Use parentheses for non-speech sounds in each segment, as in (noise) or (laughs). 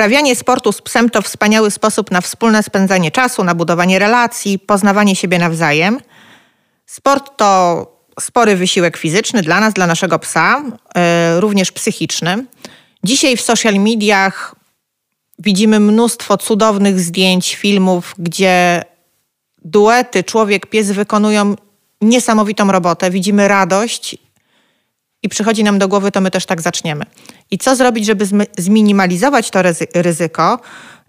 Uprawianie sportu z psem to wspaniały sposób na wspólne spędzanie czasu, na budowanie relacji, poznawanie siebie nawzajem. Sport to spory wysiłek fizyczny dla nas, dla naszego psa, yy, również psychiczny. Dzisiaj w social mediach widzimy mnóstwo cudownych zdjęć, filmów, gdzie duety człowiek-pies wykonują niesamowitą robotę. Widzimy radość i przychodzi nam do głowy, to my też tak zaczniemy. I co zrobić, żeby zminimalizować to ryzyko?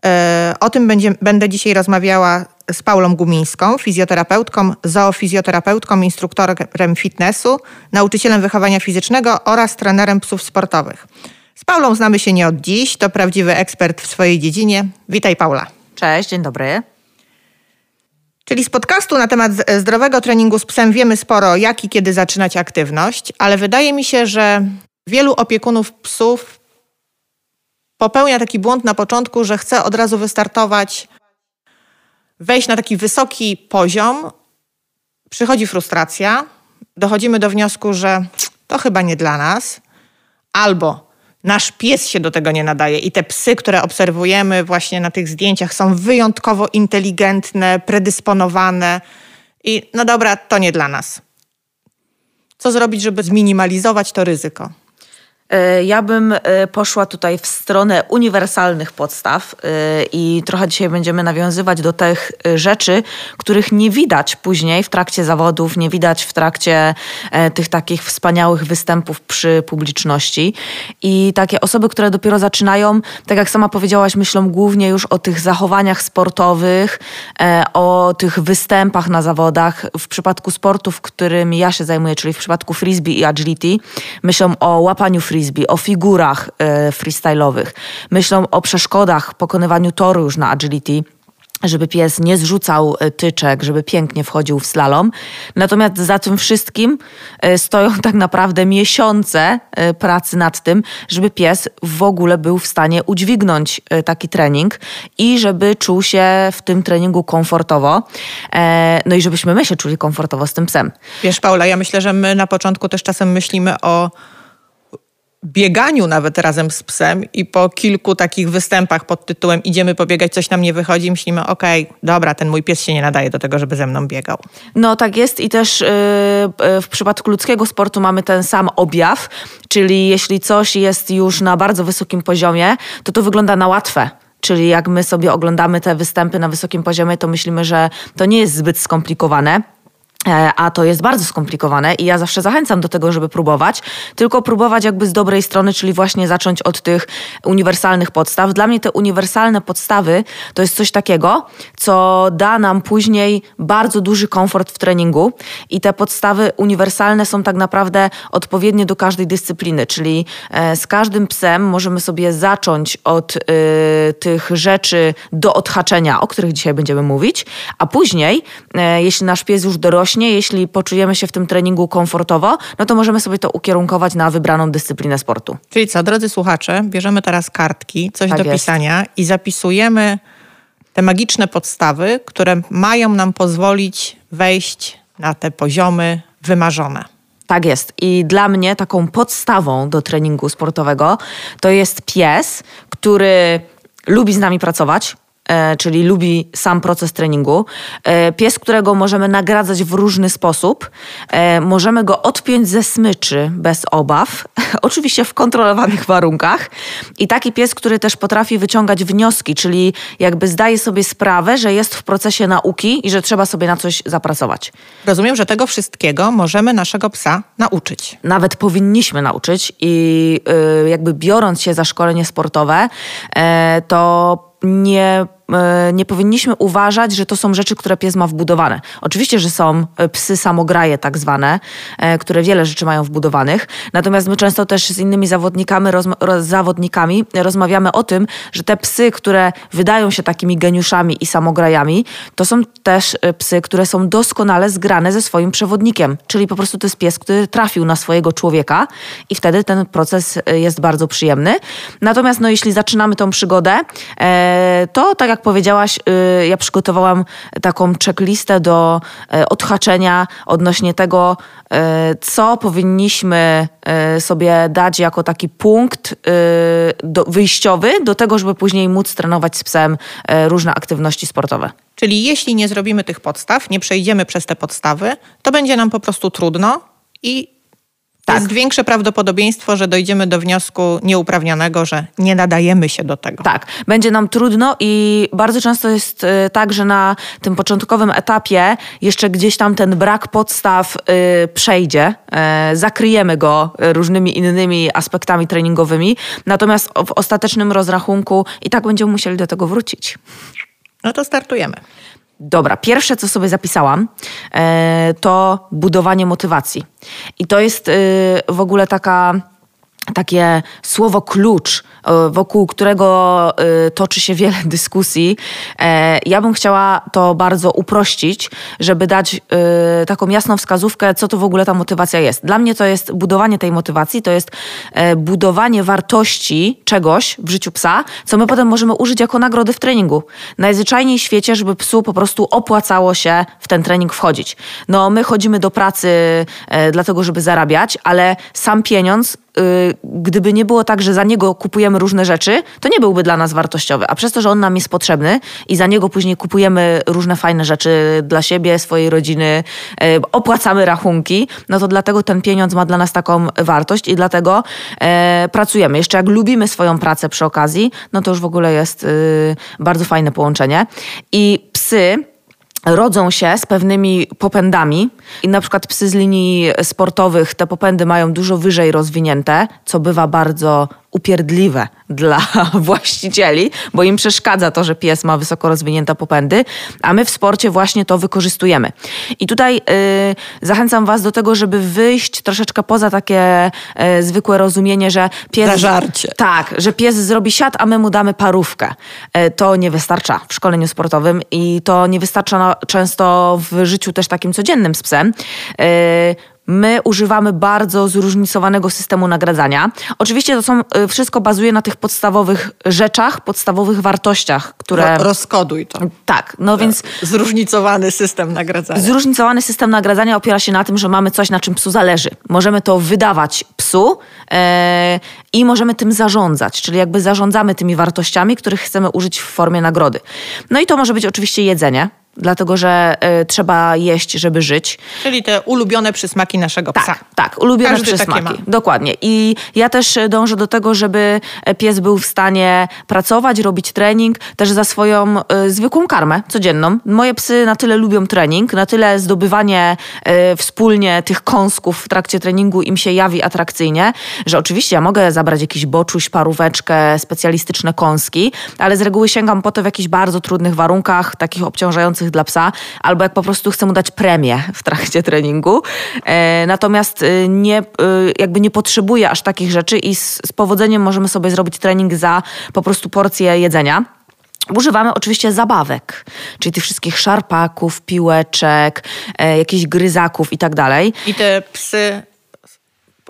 E, o tym będzie, będę dzisiaj rozmawiała z Paulą Gumińską, fizjoterapeutką, zoofizjoterapeutką, instruktorem fitnessu, nauczycielem wychowania fizycznego oraz trenerem psów sportowych. Z Paulą znamy się nie od dziś, to prawdziwy ekspert w swojej dziedzinie. Witaj Paula. Cześć, dzień dobry. Czyli z podcastu na temat zdrowego treningu z psem wiemy sporo, jak i kiedy zaczynać aktywność, ale wydaje mi się, że wielu opiekunów psów popełnia taki błąd na początku, że chce od razu wystartować, wejść na taki wysoki poziom, przychodzi frustracja, dochodzimy do wniosku, że to chyba nie dla nas, albo nasz pies się do tego nie nadaje i te psy, które obserwujemy właśnie na tych zdjęciach są wyjątkowo inteligentne, predysponowane i no dobra, to nie dla nas. Co zrobić, żeby zminimalizować to ryzyko? E, ja bym e, poszła tutaj w stronę uniwersalnych podstaw e, i trochę dzisiaj będziemy nawiązywać do tych rzeczy, których nie widać później w trakcie zawodów, nie widać w trakcie tych takich wspaniałych występów przy publiczności. I takie osoby, które dopiero zaczynają, tak jak sama powiedziałaś, myślą głównie już o tych zachowaniach sportowych, o tych występach na zawodach. W przypadku sportów, którymi ja się zajmuję, czyli w przypadku frisbee i agility, myślą o łapaniu frisbee frisbee, o figurach e, freestyle'owych, myślą o przeszkodach, pokonywaniu toru już na agility, żeby pies nie zrzucał e, tyczek, żeby pięknie wchodził w slalom. Natomiast za tym wszystkim e, stoją (laughs) tak naprawdę miesiące pracy nad tym, żeby pies w ogóle był w stanie udźwignąć taki trening i żeby czuł się w tym treningu komfortowo. No i żebyśmy my się czuli komfortowo z tym psem. Wiesz, Paula, ja myślę, że my na początku też czasem myślimy o bieganiu nawet razem z psem i po kilku takich występach pod tytułem idziemy pobiegać, coś nam nie wychodzi, myślimy, okej, okay, dobra, ten mój pies się nie nadaje do tego, żeby ze mną biegał. No tak jest i też yy, w przypadku ludzkiego sportu mamy ten sam objaw, czyli jeśli coś jest już na bardzo wysokim poziomie, to to wygląda na łatwe. Czyli jak my sobie oglądamy te występy na wysokim poziomie, to myślimy, że to nie jest zbyt skomplikowane. E, a to jest bardzo skomplikowane i ja zawsze zachęcam do tego, żeby próbować, tylko próbować jakby z dobrej strony, czyli właśnie zacząć od tych uniwersalnych podstaw. Dla mnie te uniwersalne podstawy to jest coś takiego, co da nam później bardzo duży komfort w treningu i te podstawy uniwersalne są tak naprawdę odpowiednie do każdej dyscypliny, czyli e, z każdym psem możemy sobie zacząć od y, tych rzeczy do odhaczenia, o których dzisiaj będziemy mówić, a później, y, jeśli nasz pies już dorośnie, rośnie, jeśli poczujemy się w tym treningu komfortowo, no to możemy sobie to ukierunkować na wybraną dyscyplinę sportu. Czyli co, drodzy słuchacze, bierzemy teraz kartki, coś tak do jest. pisania i zapisujemy te magiczne podstawy, które mają nam pozwolić wejść na te poziomy wymarzone. Tak jest. I dla mnie taką podstawą do treningu sportowego to jest pies, który lubi z nami pracować, czyli lubi sam proces treningu. E, pies, którego możemy nagradzać w różny sposób. E, możemy go odpiąć ze smyczy bez obaw, (laughs) oczywiście w kontrolowanych warunkach. I taki pies, który też potrafi wyciągać wnioski, czyli jakby zdaje sobie sprawę, że jest w procesie nauki i że trzeba sobie na coś zapracować. Rozumiem, że tego wszystkiego możemy naszego psa nauczyć. Nawet powinniśmy nauczyć i jakby biorąc się za szkolenie sportowe, to nie E, nie powinniśmy uważać, że to są rzeczy, które pies ma wbudowane. Oczywiście, że są e, psy samograje tak zwane, e, które wiele rzeczy mają wbudowanych, natomiast my często też z innymi zawodnikami, rozma zawodnikami rozmawiamy o tym, że te psy, które wydają się takimi geniuszami i samograjami, to są też psy, które są doskonale zgrane ze swoim przewodnikiem, czyli po prostu to jest pies, który trafił na swojego człowieka i wtedy ten proces jest bardzo przyjemny. Natomiast no, jeśli zaczynamy tą przygodę, to tak jak jak powiedziałaś, y, ja przygotowałam taką checklistę do y, odhaczenia odnośnie tego, y, co powinniśmy sobie dać jako taki punkt wyjściowy do tego, żeby później móc trenować z psem różne aktywności sportowe. Czyli jeśli nie zrobimy tych podstaw, nie przejdziemy przez te podstawy, to będzie nam po prostu trudno i tak. jest większe prawdopodobieństwo, że dojdziemy do wniosku nieuprawnionego, że nie nadajemy się do tego. Tak, będzie nam trudno i bardzo często jest y, tak, że na tym początkowym etapie jeszcze gdzieś tam ten brak podstaw y, przejdzie, y, zakryjemy go różnymi innymi aspektami treningowymi, natomiast w ostatecznym rozrachunku i tak będziemy musieli do tego wrócić. No to startujemy. Dobra, pierwsze co sobie zapisałam, e, to budowanie motywacji. I to jest e, w ogóle taka takie słowo klucz, e, wokół którego e, toczy się wiele (laughs) dyskusji. E, ja bym chciała to bardzo uprościć, żeby dać taką jasną wskazówkę, co to w ogóle ta motywacja jest. Dla mnie to jest budowanie tej motywacji, to jest budowanie wartości czegoś w życiu psa, co my potem możemy użyć jako nagrody w treningu. Najzwyczajniej w świecie, żeby psu po prostu opłacało się w ten trening wchodzić. No, my chodzimy do pracy dlatego, żeby zarabiać, ale sam pieniądz gdyby nie było tak, że za niego kupujemy różne rzeczy, to nie byłby dla nas wartościowy. A przez to, że on nam jest potrzebny i za niego później kupujemy różne fajne rzeczy dla siebie, swojej rodziny, y, opłacamy rachunki, no to dlatego ten pieniądz ma dla nas taką wartość i dlatego e, pracujemy. Jeszcze jak lubimy swoją pracę przy okazji, no to już w ogóle jest y, bardzo fajne połączenie. I psy rodzą się z pewnymi popędami i na przykład psy z linii sportowych te popędy mają dużo wyżej rozwinięte, co bywa bardzo upierdliwe (laughs) dla właścicieli, bo im przeszkadza to, że pies ma wysoko rozwinięte popędy, a my w sporcie właśnie to wykorzystujemy. I tutaj y, zachęcam Was do tego, żeby wyjść troszeczkę poza takie y, zwykłe rozumienie, że pies. Zażarcie. Tak, że pies zrobi siat, a my mu damy parówkę. Y, to nie wystarcza w szkoleniu sportowym i to nie wystarcza na, często w życiu też takim codziennym z psem. My używamy bardzo zróżnicowanego systemu nagradzania. Oczywiście to są, y, wszystko bazuje na tych podstawowych rzeczach, podstawowych wartościach, które... No, rozkoduj to. Tak, no tak. więc... Zróżnicowany system nagradzania. Zróżnicowany system nagradzania opiera się na tym, że mamy coś, na czym psu zależy. Możemy to wydawać psu e, i możemy tym zarządzać, czyli jakby zarządzamy tymi wartościami, których chcemy użyć w formie nagrody. No i to może być oczywiście jedzenie, dlatego że y, trzeba jeść, żeby żyć. Czyli te ulubione przysmaki naszego psa. Tak, tak ulubione Każdy przysmaki. Dokładnie. I ja też dążę do tego, żeby pies był w stanie pracować, robić trening, też za swoją y, zwykłą karmę codzienną. Moje psy na tyle lubią trening, na tyle zdobywanie y, wspólnie tych kąsków w trakcie treningu im się jawi atrakcyjnie, że oczywiście ja mogę zabrać jakiś boczuś, paróweczkę, specjalistyczne kąski, ale z reguły sięgam po to w jakichś bardzo trudnych warunkach, takich obciążających dla psa, albo jak po prostu chcę mu dać premię w trakcie treningu. E, natomiast e, nie, e, jakby nie potrzebuję aż takich rzeczy i z, z powodzeniem możemy sobie zrobić trening za po prostu porcję jedzenia. Używamy oczywiście zabawek, czyli tych wszystkich szarpaków, piłeczek, e, jakichś gryzaków i tak dalej. I te psy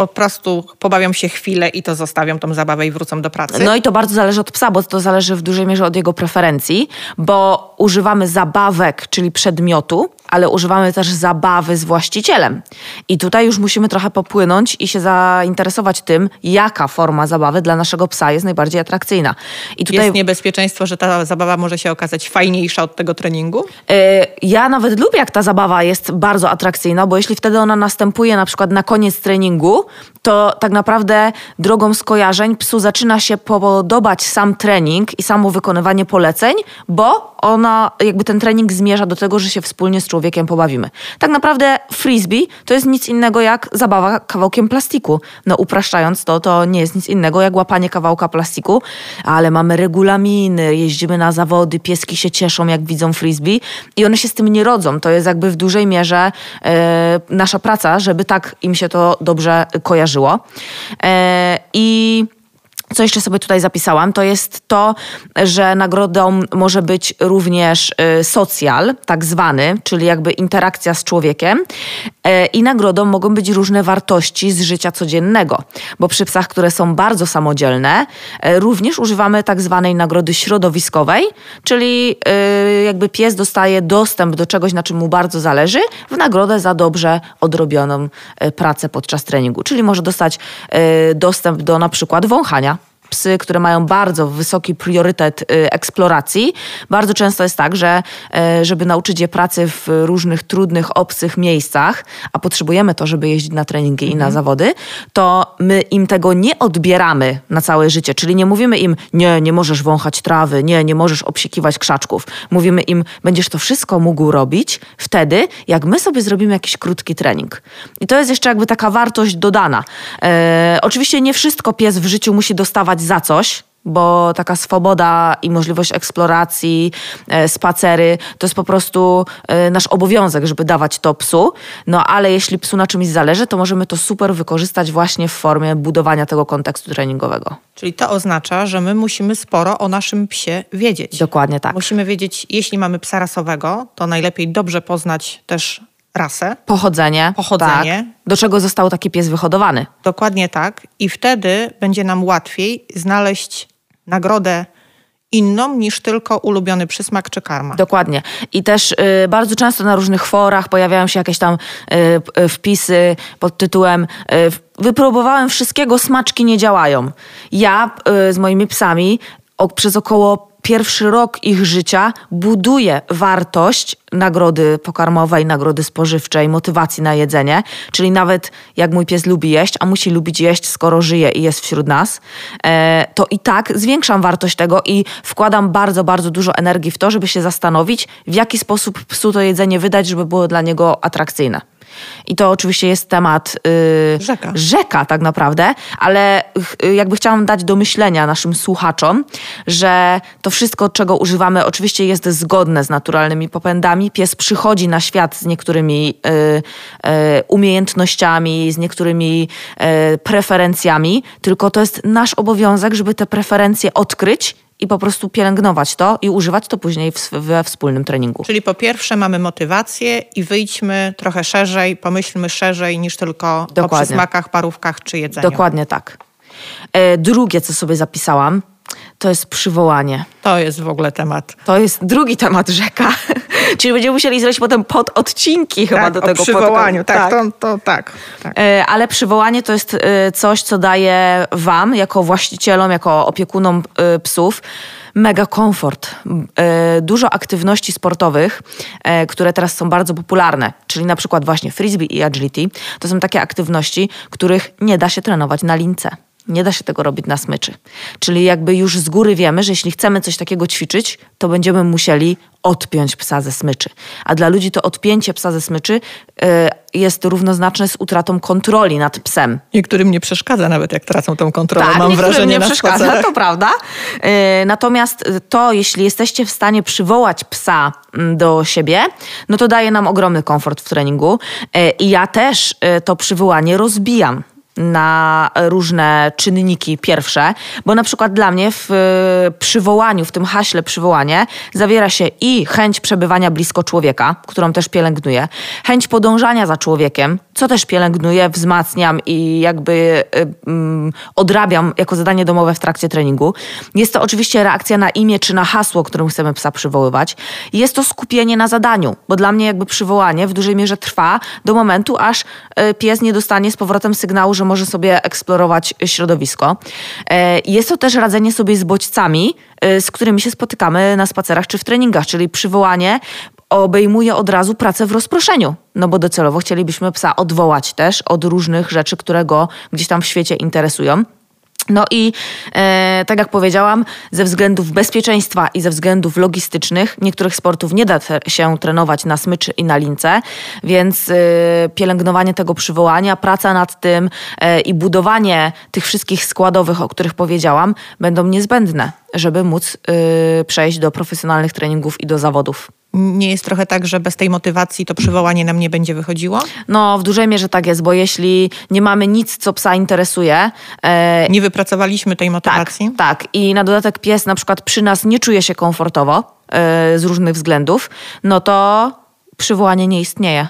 po prostu pobawią się chwilę i to zostawią tą zabawę i wrócą do pracy. No i to bardzo zależy od psa, bo to zależy w dużej mierze od jego preferencji, bo używamy zabawek, czyli przedmiotu, ale używamy też zabawy z właścicielem. I tutaj już musimy trochę popłynąć i się zainteresować tym, jaka forma zabawy dla naszego psa jest najbardziej atrakcyjna. I tutaj... Jest niebezpieczeństwo, że ta zabawa może się okazać fajniejsza od tego treningu? Yy, ja nawet lubię, jak ta zabawa jest bardzo atrakcyjna, bo jeśli wtedy ona następuje na przykład na koniec treningu, to tak naprawdę drogą skojarzeń psu zaczyna się podobać sam trening i samo wykonywanie poleceń, bo ona, jakby ten trening zmierza do tego, że się wspólnie z człowiekiem pobawimy. Tak naprawdę frisbee to jest nic innego jak zabawa kawałkiem plastiku. No upraszczając to, to nie jest nic innego jak łapanie kawałka plastiku, ale mamy regulaminy, jeździmy na zawody, pieski się cieszą jak widzą frisbee i one się z tym nie rodzą. To jest jakby w dużej mierze e, nasza praca, żeby tak im się to dobrze kojarzyło. E, I co jeszcze sobie tutaj zapisałam, to jest to, że nagrodą może być również y, socjal, tak zwany, czyli jakby interakcja z człowiekiem. E, I nagrodą mogą być różne wartości z życia codziennego, bo przy psach, które są bardzo samodzielne, e, również używamy tak zwanej nagrody środowiskowej, czyli y, jakby pies dostaje dostęp do czegoś, na czym mu bardzo zależy, w nagrodę za dobrze odrobioną pracę podczas treningu. Czyli może dostać dostęp do na przykład wąchania psy, które mają bardzo wysoki priorytet y, eksploracji, bardzo często jest tak, że e, żeby nauczyć je pracy w różnych trudnych, obcych miejscach, a potrzebujemy to, żeby jeździć na treningi mhm. i na mhm. zawody, to my im tego nie odbieramy na całe życie. Czyli nie mówimy im, nie, nie możesz wąchać trawy, nie, nie możesz obsikiwać krzaczków. Mówimy im, będziesz to wszystko mógł robić wtedy, jak my sobie zrobimy jakiś krótki trening. I to jest jeszcze jakby taka wartość dodana. E, oczywiście nie wszystko pies w życiu musi dostawać za coś, bo taka swoboda i możliwość eksploracji, e, spacery to jest po prostu e, nasz obowiązek, żeby dawać to psu. No ale jeśli psu na czymś zależy, to możemy to super wykorzystać właśnie w formie budowania tego kontekstu treningowego. Czyli to oznacza, że my musimy sporo o naszym psie wiedzieć. Dokładnie tak. Musimy wiedzieć, jeśli mamy psa rasowego, to najlepiej dobrze poznać też rasę. Pochodzenie. Pochodzenie. Tak. Do czego został taki pies wyhodowany. Dokładnie tak. I wtedy będzie nam łatwiej znaleźć nagrodę inną niż tylko ulubiony przysmak czy karma. Dokładnie. I też y, bardzo często na różnych forach pojawiają się jakieś tam y, y wpisy pod tytułem y, wypróbowałem wszystkiego, smaczki nie działają. Ja y, z moimi psami o, przez około pierwszy rok ich życia buduje wartość nagrody pokarmowej, nagrody spożywczej, motywacji na jedzenie. Czyli nawet jak mój pies lubi jeść, a musi lubić jeść, skoro żyje i jest wśród nas, e, to i tak zwiększam wartość tego i wkładam bardzo, bardzo dużo energii w to, żeby się zastanowić, w jaki sposób psu to jedzenie wydać, żeby było dla niego atrakcyjne. I to oczywiście jest temat yy, rzeka. rzeka tak naprawdę, ale yy, jakby chciałam dać do myślenia naszym słuchaczom, że to wszystko, czego używamy, oczywiście jest zgodne z naturalnymi popędami. Pies przychodzi na świat z niektórymi yy, umiejętnościami, z niektórymi yy, preferencjami, tylko to jest nasz obowiązek, żeby te preferencje odkryć i po prostu pielęgnować to i używać to później w, we wspólnym treningu. Czyli po pierwsze mamy motywację i wyjdźmy trochę szerzej, pomyślmy szerzej niż tylko Dokładnie. o przysmakach, parówkach czy jedzeniu. Dokładnie tak. E, drugie, co sobie zapisałam, to jest przywołanie. To jest w ogóle temat. To jest drugi temat rzeka. (laughs) Czyli będziemy musieli zrobić potem pododcinki chyba tak, do tego. Przywołaniu, tak, tak. To, to, tak, tak. E, ale przywołanie to jest e, coś, co daje wam, jako właścicielom, jako opiekunom e, psów, mega komfort. Dużo aktywności sportowych, które teraz są bardzo popularne, czyli na przykład właśnie frisbee i agility, to są takie aktywności, których nie da się trenować na lince. Nie da się tego robić na smyczy. Czyli jakby już z góry wiemy, że jeśli chcemy coś takiego ćwiczyć, to będziemy musieli odpiąć psa ze smyczy. A dla ludzi to odpięcie psa ze smyczy y, jest równoznaczne z utratą kontroli nad psem. Niektórym nie przeszkadza nawet, jak tracą tą kontrolę, tak, mam wrażenie nie na przeszkadza, spacerach. to prawda. Y, natomiast to, jeśli jesteście w stanie przywołać psa mm, do siebie, no to daje nam ogromny komfort w treningu. Y, I ja też to przywołanie rozbijam na różne czynniki pierwsze, bo na przykład dla mnie w e, przywołaniu, w tym haśle przywołanie zawiera się i chęć przebywania blisko człowieka, którą też pielęgnuję, chęć podążania za człowiekiem, co też pielęgnuję, wzmacniam i jakby um, odrabiam jako zadanie domowe w trakcie treningu. Jest to oczywiście reakcja na imię czy na hasło, którym chcemy psa przywoływać. Jest to skupienie na zadaniu, bo dla mnie jakby przywołanie w dużej mierze trwa do momentu, aż e, pies nie dostanie z powrotem sygnału, że może sobie eksplorować środowisko. E, jest to też radzenie sobie z bodźcami, e, z którymi się spotykamy na spacerach czy w treningach, czyli przywołanie obejmuje od razu pracę w rozproszeniu. No bo docelowo chcielibyśmy psa odwołać też od różnych rzeczy, które go gdzieś tam w świecie interesują. No i e, tak jak powiedziałam, ze względów bezpieczeństwa i ze względów logistycznych niektórych sportów nie da się trenować na smyczy i na lince, więc e, pielęgnowanie tego przywołania, praca nad tym e, i budowanie tych wszystkich składowych, o których powiedziałam, będą niezbędne, żeby móc e, przejść do profesjonalnych treningów i do zawodów. Nie jest trochę tak, że bez tej motywacji to przywołanie nam nie będzie wychodziło? No, w dużej mierze tak jest, bo jeśli nie mamy nic, co psa interesuje. E, nie wypracowaliśmy tej motywacji? Tak, tak. I na dodatek pies na przykład przy nas nie czuje się komfortowo e, z różnych względów, no to przywołanie nie istnieje.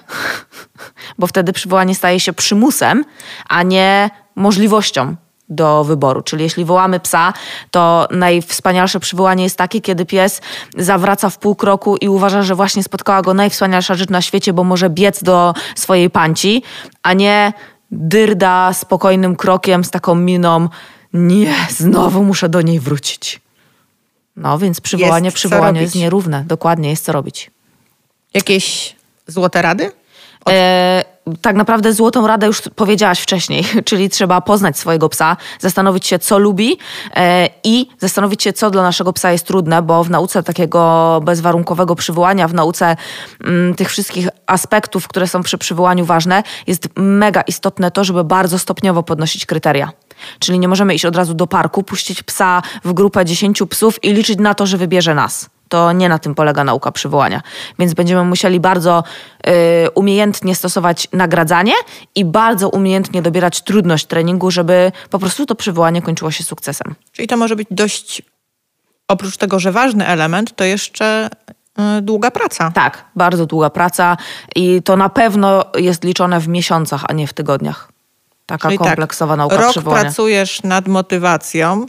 (laughs) bo wtedy przywołanie staje się przymusem, a nie możliwością do wyboru. Czyli jeśli wołamy psa, to najwspanialsze przywołanie jest takie, kiedy pies zawraca w pół kroku i uważa, że właśnie spotkała go najwspanialsza rzecz na świecie, bo może biec do swojej panci, a nie dyrda spokojnym krokiem z taką miną nie, znowu muszę do niej wrócić. No więc przywołanie, jest przywołanie jest nierówne. Dokładnie, jest co robić. Jakieś złote rady? E, tak naprawdę złotą radę już powiedziałaś wcześniej, (laughs) czyli trzeba poznać swojego psa, zastanowić się, co lubi e, i zastanowić się, co dla naszego psa jest trudne, bo w nauce takiego bezwarunkowego przywołania, w nauce mm, tych wszystkich aspektów, które są przy przywołaniu ważne, jest mega istotne to, żeby bardzo stopniowo podnosić kryteria. Czyli nie możemy iść od razu do parku, puścić psa w grupę 10 psów i liczyć na to, że wybierze nas to nie na tym polega nauka przywołania. Więc będziemy musieli bardzo y, umiejętnie stosować nagradzanie i bardzo umiejętnie dobierać trudność treningu, żeby po prostu to przywołanie kończyło się sukcesem. Czyli to może być dość, oprócz tego, że ważny element, to jeszcze y, długa praca. Tak, bardzo długa praca i to na pewno jest liczone w miesiącach, a nie w tygodniach. Taka Czyli tak, kompleksowa tak, nauka rok przywołania. pracujesz nad motywacją,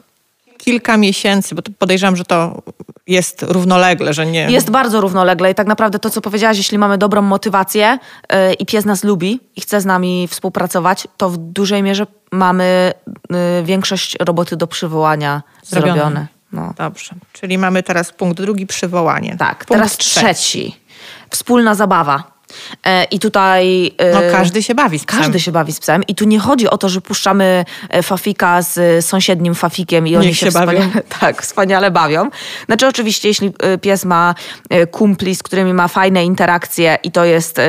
kilka miesięcy, bo podejrzewam, że to jest równolegle, że nie. Jest bardzo równolegle i tak naprawdę to, co powiedziałaś, jeśli mamy dobrą motywację yy, i pies nas lubi i chce z nami współpracować, to w dużej mierze mamy yy, większość roboty do przywołania zrobione. zrobione. No. Dobrze, czyli mamy teraz punkt drugi, przywołanie. Tak, punkt teraz trzeci. trzeci. Wspólna zabawa. E, I tutaj. E, no, każdy się bawi z psem. Każdy się bawi z psem. I tu nie chodzi o to, że puszczamy e, fafika z sąsiednim fafikiem i oni Niech się, się wspaniale, (laughs) tak, wspaniale bawią. Znaczy, oczywiście, jeśli pies ma kumpli, z którymi ma fajne interakcje i to jest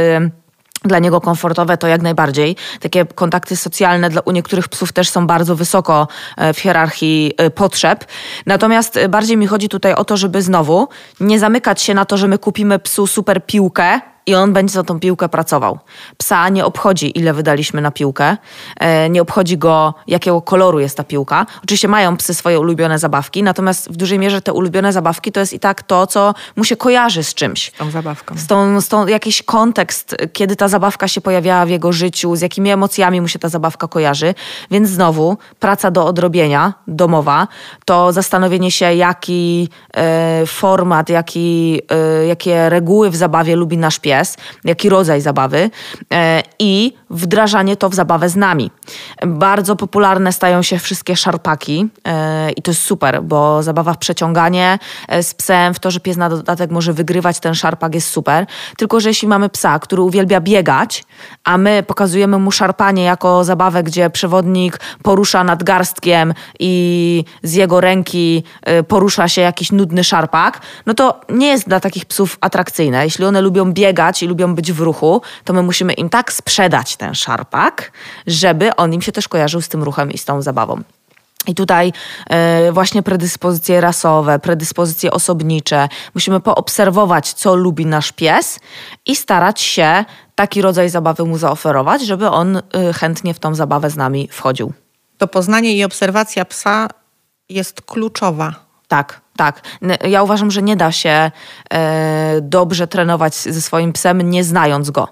dla niego komfortowe, to jak najbardziej. Takie kontakty socjalne dla, u niektórych psów też są bardzo wysoko w hierarchii potrzeb. Natomiast bardziej mi chodzi tutaj o to, żeby znowu nie zamykać się na to, że my kupimy psu super piłkę, i on będzie za tą piłkę pracował. Psa nie obchodzi, ile wydaliśmy na piłkę, e, nie obchodzi go, jakiego koloru jest ta piłka. Oczywiście mają psy swoje ulubione zabawki, natomiast w dużej mierze te ulubione zabawki to jest i tak to, co mu się kojarzy z czymś. Z tą zabawką. Z tą, z tą jakiś kontekst, kiedy ta zabawka się pojawiała w jego życiu, z jakimi emocjami mu się ta zabawka kojarzy. Więc znowu praca do odrobienia, domowa, to zastanowienie się, jaki e, format, jaki, e, jakie reguły w zabawie lubi nasz pies pies, jaki rodzaj zabawy e, i wdrażanie to w zabawę z nami. Bardzo popularne stają się wszystkie szarpaki e, i to jest super, bo zabawa w przeciąganie e, z psem, w to, że pies na dodatek może wygrywać ten szarpak jest super. Tylko, że jeśli mamy psa, który uwielbia biegać, a my pokazujemy mu szarpanie jako zabawę, gdzie przewodnik porusza nadgarstkiem i z jego ręki porusza się jakiś nudny szarpak, no to nie jest dla takich psów atrakcyjne. Jeśli one lubią biegać, biegać i lubią być w ruchu, to my musimy im tak sprzedać ten szarpak, żeby on im się też kojarzył z tym ruchem i z tą zabawą. I tutaj y, właśnie predyspozycje rasowe, predyspozycje osobnicze. Musimy poobserwować, co lubi nasz pies i starać się taki rodzaj zabawy mu zaoferować, żeby on y, chętnie w tą zabawę z nami wchodził. To poznanie i obserwacja psa jest kluczowa. Tak, tak. Ja uważam, że nie da się e, dobrze trenować ze swoim psem, nie znając go.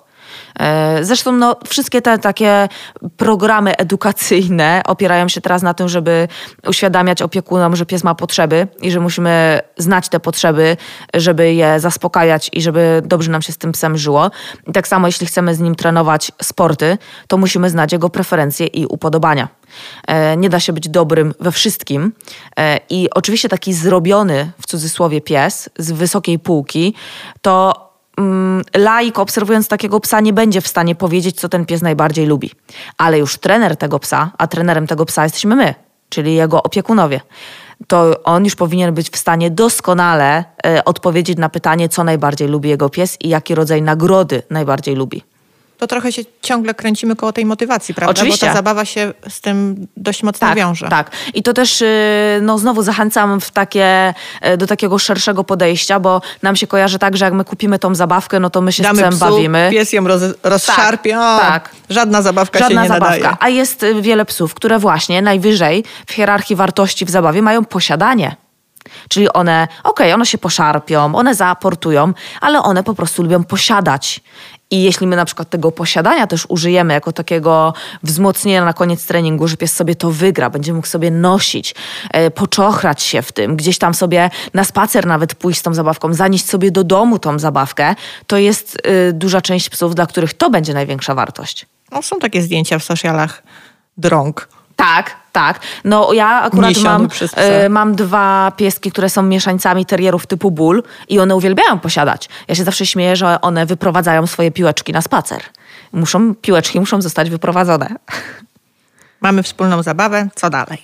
E, zresztą no, wszystkie te takie programy edukacyjne opierają się teraz na tym, żeby uświadamiać opiekunom, że pies ma potrzeby i że musimy znać te potrzeby, żeby je zaspokajać i żeby dobrze nam się z tym psem żyło. I tak samo jeśli chcemy z nim trenować sporty, to musimy znać jego preferencje i upodobania. E, nie da się być dobrym we wszystkim. E, I oczywiście taki zrobiony w cudzysłowie pies z wysokiej półki, to laik obserwując takiego psa nie będzie w stanie powiedzieć, co ten pies najbardziej lubi. Ale już trener tego psa, a trenerem tego psa jesteśmy my, czyli jego opiekunowie, to on już powinien być w stanie doskonale e, odpowiedzieć na pytanie, co najbardziej lubi jego pies i jaki rodzaj nagrody najbardziej lubi. To trochę się ciągle kręcimy koło tej motywacji, prawda? Oczywiście. Bo ta zabawa się z tym dość mocno tak, wiąże. Tak. I to też, y, no znowu zachęcam w takie, y, do takiego szerszego podejścia, bo nam się kojarzy tak, że jak my kupimy tą zabawkę, no to my się Damy z psem psu, bawimy. pies ją roz, rozszarpie. o, tak. Żadna zabawka Żadna się nie zabawka. nadaje. A jest y, wiele psów, które właśnie najwyżej w hierarchii wartości w zabawie mają posiadanie. Czyli one, okej, one się poszarpią, one zaaportują, ale one po prostu lubią posiadać. I jeśli my na przykład tego posiadania też użyjemy jako takiego wzmocnienia na koniec treningu, że pies sobie to wygra, będzie mógł sobie nosić, e, poczochrać się w tym, gdzieś tam sobie na spacer nawet pójść z tą zabawką, zanieść sobie do domu tą zabawkę, to jest y, duża część psów, dla których to będzie największa wartość. No, są takie zdjęcia w socialach drąg. Tak, tak. No ja akurat mam, e, mam dwa pieski, które są mieszańcami terrierów typu ból i one uwielbiają posiadać. Ja się zawsze śmieję, że one wyprowadzają swoje piłeczki na spacer. Muszą, piłeczki muszą zostać wyprowadzone. (laughs) Mamy wspólną zabawę, co dalej?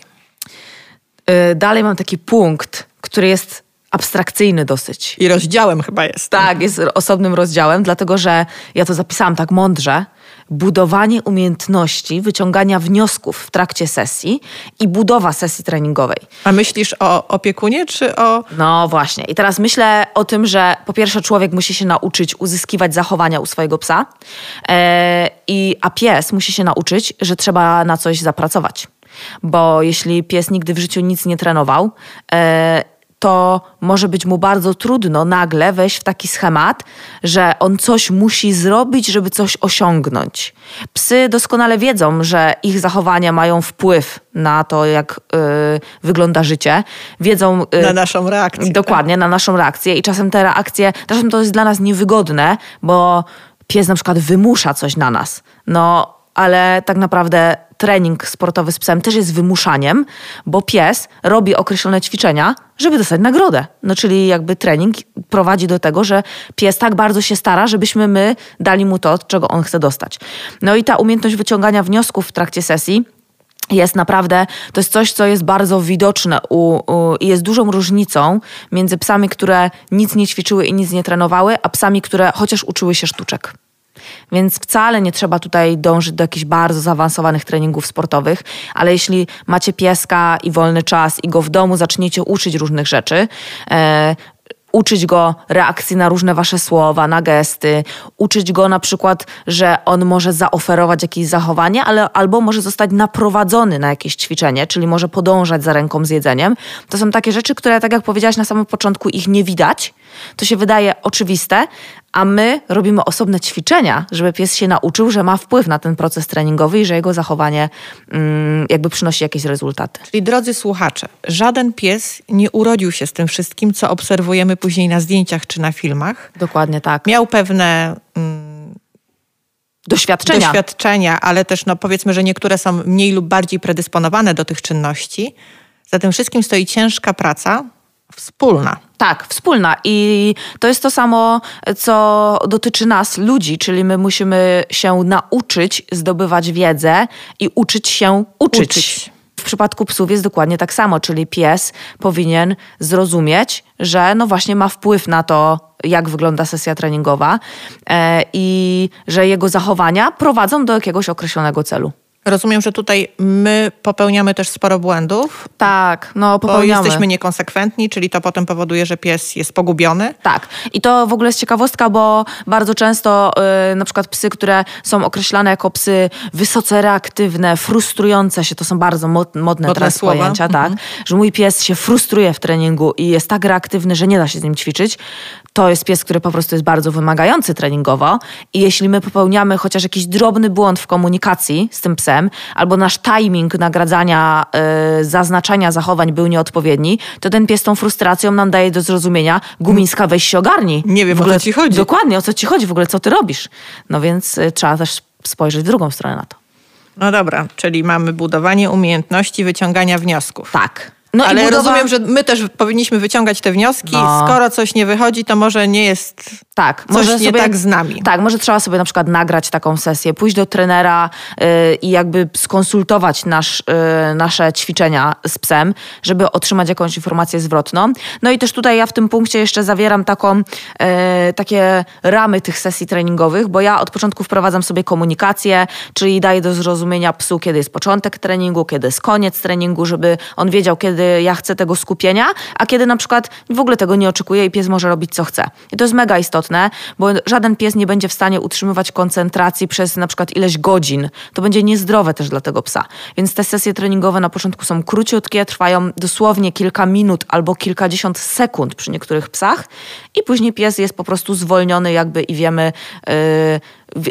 E, Dalej mam taki punkt, który jest abstrakcyjny dosyć. I rozdziałem chyba jest. Tak, jest osobnym rozdziałem, dlatego że ja to zapisałam tak mądrze. Budowanie umiejętności wyciągania wniosków w trakcie sesji i budowa sesji treningowej. A myślisz o opiekunie, czy o... No właśnie. I teraz myślę o tym, że po pierwsze człowiek musi się nauczyć uzyskiwać zachowania u swojego psa, e, i, a pies musi się nauczyć, że trzeba na coś zapracować. Bo jeśli pies nigdy w życiu nic nie trenował, e, to może być mu bardzo trudno nagle wejść w taki schemat, że on coś musi zrobić, żeby coś osiągnąć. Psy doskonale wiedzą, że ich zachowania mają wpływ na to, jak y, wygląda życie. Wiedzą. y, Na naszą reakcję. Dokładnie, na naszą reakcję. I czasem te reakcje, czasem to jest dla nas niewygodne, bo pies na przykład wymusza coś na nas. No, ale tak naprawdę trening sportowy z psem też jest wymuszaniem, bo pies robi określone ćwiczenia, żeby dostać nagrodę. No, czyli jakby trening prowadzi do tego, że pies tak bardzo się stara, żebyśmy my dali mu to, czego on chce dostać. No i ta umiejętność wyciągania wniosków w trakcie sesji jest naprawdę, to jest coś, co jest bardzo widoczne u, i jest dużą różnicą między psami, które nic nie ćwiczyły i nic nie trenowały, a psami, które chociaż uczyły się sztuczek. Więc wcale nie trzeba tutaj dążyć do jakichś bardzo zaawansowanych treningów sportowych, ale jeśli macie pieska i wolny czas i go w domu zaczniecie uczyć różnych rzeczy, e, uczyć go reakcji na różne wasze słowa, na gesty, uczyć go na przykład, że on może zaoferować jakieś zachowanie, ale albo może zostać naprowadzony na jakieś ćwiczenie, czyli może podążać za ręką z jedzeniem. To są takie rzeczy, które, tak jak powiedziałaś na samym początku, ich nie widać. To się wydaje oczywiste, a my robimy osobne ćwiczenia, żeby pies się nauczył, że ma wpływ na ten proces treningowy i że jego zachowanie mm, jakby przynosi jakieś rezultaty. Czyli drodzy słuchacze, żaden pies nie urodził się z tym wszystkim, co obserwujemy później na zdjęciach czy na filmach. Dokładnie tak. Miał pewne mm, Doświadczenia. doświadczenia, ale też no, powiedzmy, że niektóre są mniej lub bardziej predysponowane do tych czynności. Za tym wszystkim stoi ciężka praca wspólna. Tak, wspólna. I to jest to samo, co dotyczy nas, ludzi, czyli my musimy się nauczyć zdobywać wiedzę i uczyć się uczyć. Uczyć. W przypadku psów jest dokładnie tak samo, czyli pies powinien zrozumieć, że no właśnie ma wpływ na to, jak wygląda sesja treningowa e, i że jego zachowania prowadzą do jakiegoś określonego celu. Rozumiem, że tutaj my popełniamy też sporo błędów, Tak, no bo popełniamy. jesteśmy niekonsekwentni, czyli to potem powoduje, że pies jest pogubiony. Tak. I to w ogóle jest ciekawostka, bo bardzo często y, na przykład psy, które są określane jako psy wysoce reaktywne, frustrujące się, to są bardzo mod, modne, Modne teraz pojęcia, tak? Że mój pies się frustruje w treningu i jest tak reaktywny, że nie da się z nim ćwiczyć. To jest pies, który po prostu jest bardzo wymagający treningowo i jeśli my popełniamy chociaż jakiś drobny błąd w komunikacji z tym psem, albo nasz timing nagradzania, y, zaznaczania zachowań był nieodpowiedni, to ten pies tą frustracją nam daje do zrozumienia, Gumińska, weź się ogarnij. Nie wiem, W o co ci chodzi. Dokładnie, o co ci chodzi, w ogóle co ty robisz. No więc y, trzeba też spojrzeć w drugą stronę na to. No dobra, czyli mamy budowanie umiejętności wyciągania wniosków. Tak. No Ale budowa... rozumiem, że my też powinniśmy wyciągać te wnioski. No. Skoro coś nie wychodzi, to może nie jest tak, coś może nie sobie, tak z nami. Tak, może trzeba sobie na przykład nagrać taką sesję, pójść do trenera yy, i jakby skonsultować nasz, yy, nasze ćwiczenia z psem, żeby otrzymać jakąś informację zwrotną. No i też tutaj ja w tym punkcie jeszcze zawieram taką, yy, takie ramy tych sesji treningowych, bo ja od początku wprowadzam sobie komunikację, czyli daję do zrozumienia psu, kiedy jest początek treningu, kiedy jest koniec treningu, żeby on wiedział, kiedy ja chcę tego skupienia, a kiedy na przykład w ogóle tego nie oczekuję i pies może robić co chce. I to jest mega istotne, bo żaden pies nie będzie w stanie utrzymywać koncentracji przez na przykład ileś godzin. To będzie niezdrowe też dla tego psa. Więc te sesje treningowe na początku są króciutkie, trwają dosłownie kilka minut albo kilkadziesiąt sekund przy niektórych psach i później pies jest po prostu zwolniony jakby i wiemy, yy,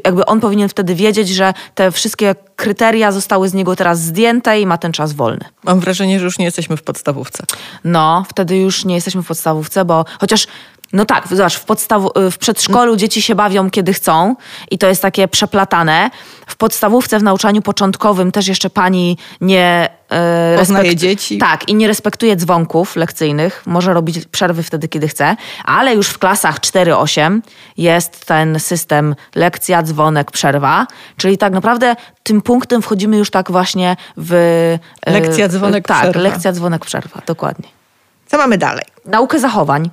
jakby on powinien wtedy wiedzieć, że te wszystkie kryteria zostały z niego teraz zdjęte i ma ten czas wolny. Mam wrażenie, że już nie jesteśmy w podstawówce. No, wtedy już nie jesteśmy w podstawówce, bo chociaż no tak, zobacz, w, podstaw- w przedszkolu dzieci się bawią kiedy chcą i to jest takie przeplatane. W podstawówce, w nauczaniu początkowym też jeszcze pani nie... E, respekt- dzieci. Tak, i nie respektuje dzwonków lekcyjnych. Może robić przerwy wtedy, kiedy chce. Ale już w klasach 4-8 jest ten system lekcja, dzwonek, przerwa. Czyli tak naprawdę tym punktem wchodzimy już tak właśnie w... E, lekcja, dzwonek, tak, przerwa. Tak, lekcja, dzwonek, przerwa, dokładnie. Co mamy dalej? Naukę zachowań.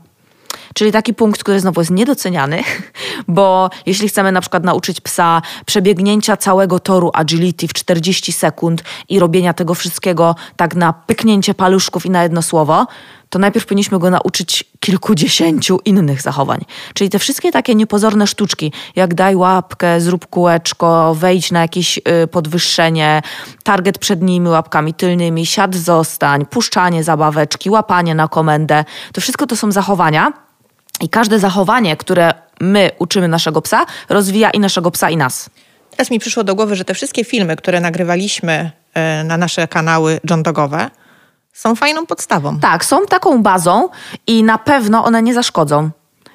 Czyli taki punkt, który znowu jest niedoceniany, (laughs) bo jeśli chcemy na przykład nauczyć psa przebiegnięcia całego toru agility w 40 sekund i robienia tego wszystkiego tak na pyknięcie paluszków i na jedno słowo, to najpierw powinniśmy go nauczyć kilkudziesięciu innych zachowań. Czyli te wszystkie takie niepozorne sztuczki, jak daj łapkę, zrób kółeczko, wejdź na jakieś y, podwyższenie, target przednimi łapkami tylnymi, siad zostań, puszczanie zabaweczki, łapanie na komendę. To wszystko to są zachowania, i każde zachowanie, które my uczymy naszego psa, rozwija i naszego psa, i nas. Teraz mi przyszło do głowy, że te wszystkie filmy, które nagrywaliśmy e, na nasze kanały John Dogowe, są fajną podstawą. Tak, są taką bazą i na pewno one nie zaszkodzą.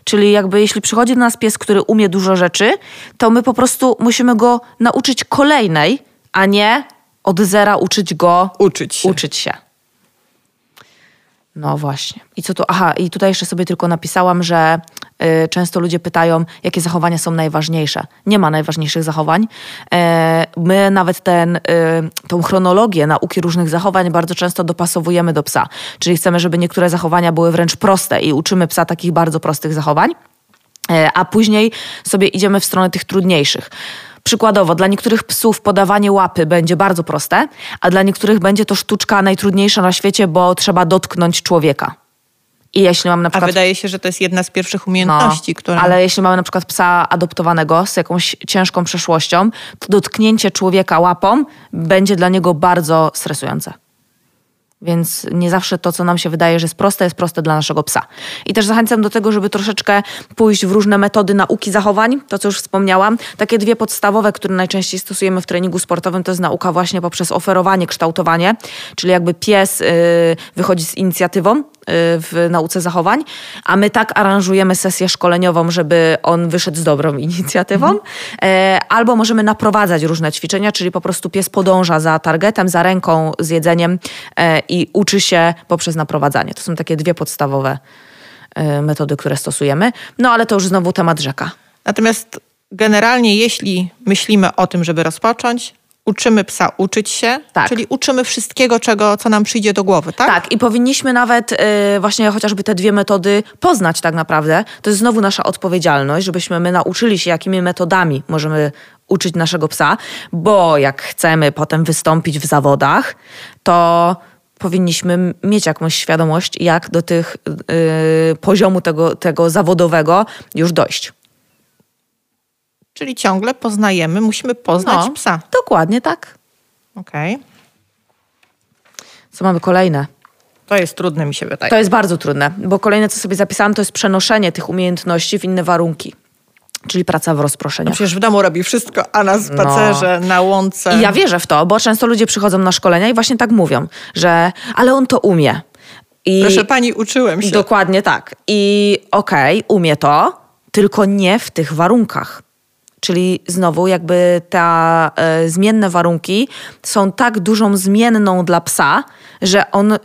Czyli jakby jeśli przychodzi do nas pies, który umie dużo rzeczy, to my po prostu musimy go nauczyć kolejnej, a nie od zera uczyć go uczyć się. Uczyć się. No właśnie. I co tu? Aha, i tutaj jeszcze sobie tylko napisałam, że y, często ludzie pytają, jakie zachowania są najważniejsze. Nie ma najważniejszych zachowań. E, my nawet ten, y, tą chronologię nauki różnych zachowań bardzo często dopasowujemy do psa. Czyli chcemy, żeby niektóre zachowania były wręcz proste i uczymy psa takich bardzo prostych zachowań, e, a później sobie idziemy w stronę tych trudniejszych. Przykładowo, dla niektórych psów podawanie łapy będzie bardzo proste, a dla niektórych będzie to sztuczka najtrudniejsza na świecie, bo trzeba dotknąć człowieka. I jeśli mam na przykład... A wydaje się, że to jest jedna z pierwszych umiejętności, no, które... Ale jeśli mamy na przykład psa adoptowanego z jakąś ciężką przeszłością, to dotknięcie człowieka łapą będzie dla niego bardzo stresujące. Więc nie zawsze to, co nam się wydaje, że jest proste, jest proste dla naszego psa. I też zachęcam do tego, żeby troszeczkę pójść w różne metody nauki zachowań, to co już wspomniałam. Takie dwie podstawowe, które najczęściej stosujemy w treningu sportowym, to jest nauka właśnie poprzez oferowanie, kształtowanie, czyli jakby pies yy, wychodzi z inicjatywą, w nauce zachowań, a my tak aranżujemy sesję szkoleniową, żeby on wyszedł z dobrą inicjatywą, mhm. albo możemy naprowadzać różne ćwiczenia, czyli po prostu pies podąża za targetem, za ręką, z jedzeniem e, i uczy się poprzez naprowadzanie. To są takie dwie podstawowe e, metody, które stosujemy. No ale to już znowu temat rzeka. Natomiast generalnie, jeśli myślimy o tym, żeby rozpocząć, uczymy psa uczyć się, tak. czyli uczymy wszystkiego, czego, co nam przyjdzie do głowy, tak? Tak, i powinniśmy nawet y, właśnie chociażby te dwie metody poznać tak naprawdę. To jest znowu nasza odpowiedzialność, żebyśmy my nauczyli się, jakimi metodami możemy uczyć naszego psa, bo jak chcemy potem wystąpić w zawodach, to powinniśmy mieć jakąś świadomość, jak do tych y, poziomu tego, tego zawodowego już dojść. Czyli ciągle poznajemy, musimy poznać no, psa. Dokładnie tak. Okej. Okay. Co mamy kolejne? To jest trudne, mi się wydaje. To jest bardzo trudne, bo kolejne, co sobie zapisałam, to jest przenoszenie tych umiejętności w inne warunki. Czyli praca w rozproszeniu. No przecież w domu robi wszystko, a na spacerze, no. na łące. I ja wierzę w to, bo często ludzie przychodzą na szkolenia i właśnie tak mówią, że ale on to umie. I Proszę pani, uczyłem się. Dokładnie tak. I okej, okay, umie to, tylko nie w tych warunkach. Czyli znowu jakby te e, zmienne warunki są tak dużą zmienną dla psa, że on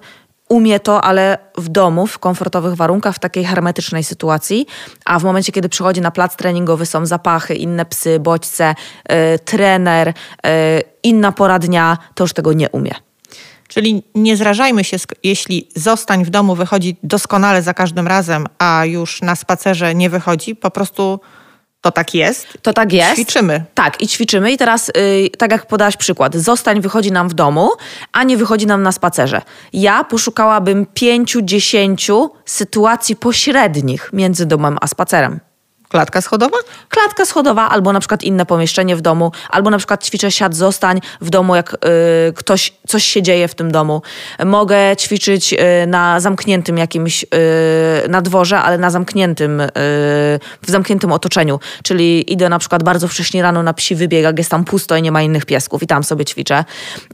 umie to, ale w domu, w komfortowych warunkach, w takiej hermetycznej sytuacji, a w momencie, kiedy przychodzi na plac treningowy, są zapachy, inne psy, bodźce, yy, trener, yy, inna pora dnia, to już tego nie umie. Czyli nie zrażajmy się, jeśli zostań w domu wychodzi doskonale za każdym razem, a już na spacerze nie wychodzi. Po prostu to tak jest. To tak jest. Ćwiczymy. Tak, i ćwiczymy. I teraz, yy, tak jak podałaś przykład, zostań wychodzi nam w domu, a nie wychodzi nam na spacerze. Ja poszukałabym pięciu, dziesięciu sytuacji pośrednich między domem a spacerem. Klatka schodowa? Klatka schodowa, albo na przykład inne pomieszczenie w domu, albo na przykład ćwiczę siad zostań w domu, jak y, ktoś, coś się dzieje w tym domu. Mogę ćwiczyć y, na zamkniętym jakimś, y, na dworze, ale na zamkniętym, y, w zamkniętym otoczeniu. Czyli idę na przykład bardzo wcześnie rano na psi wybieg, jak jest tam pusto i nie ma innych piesków i tam sobie ćwiczę.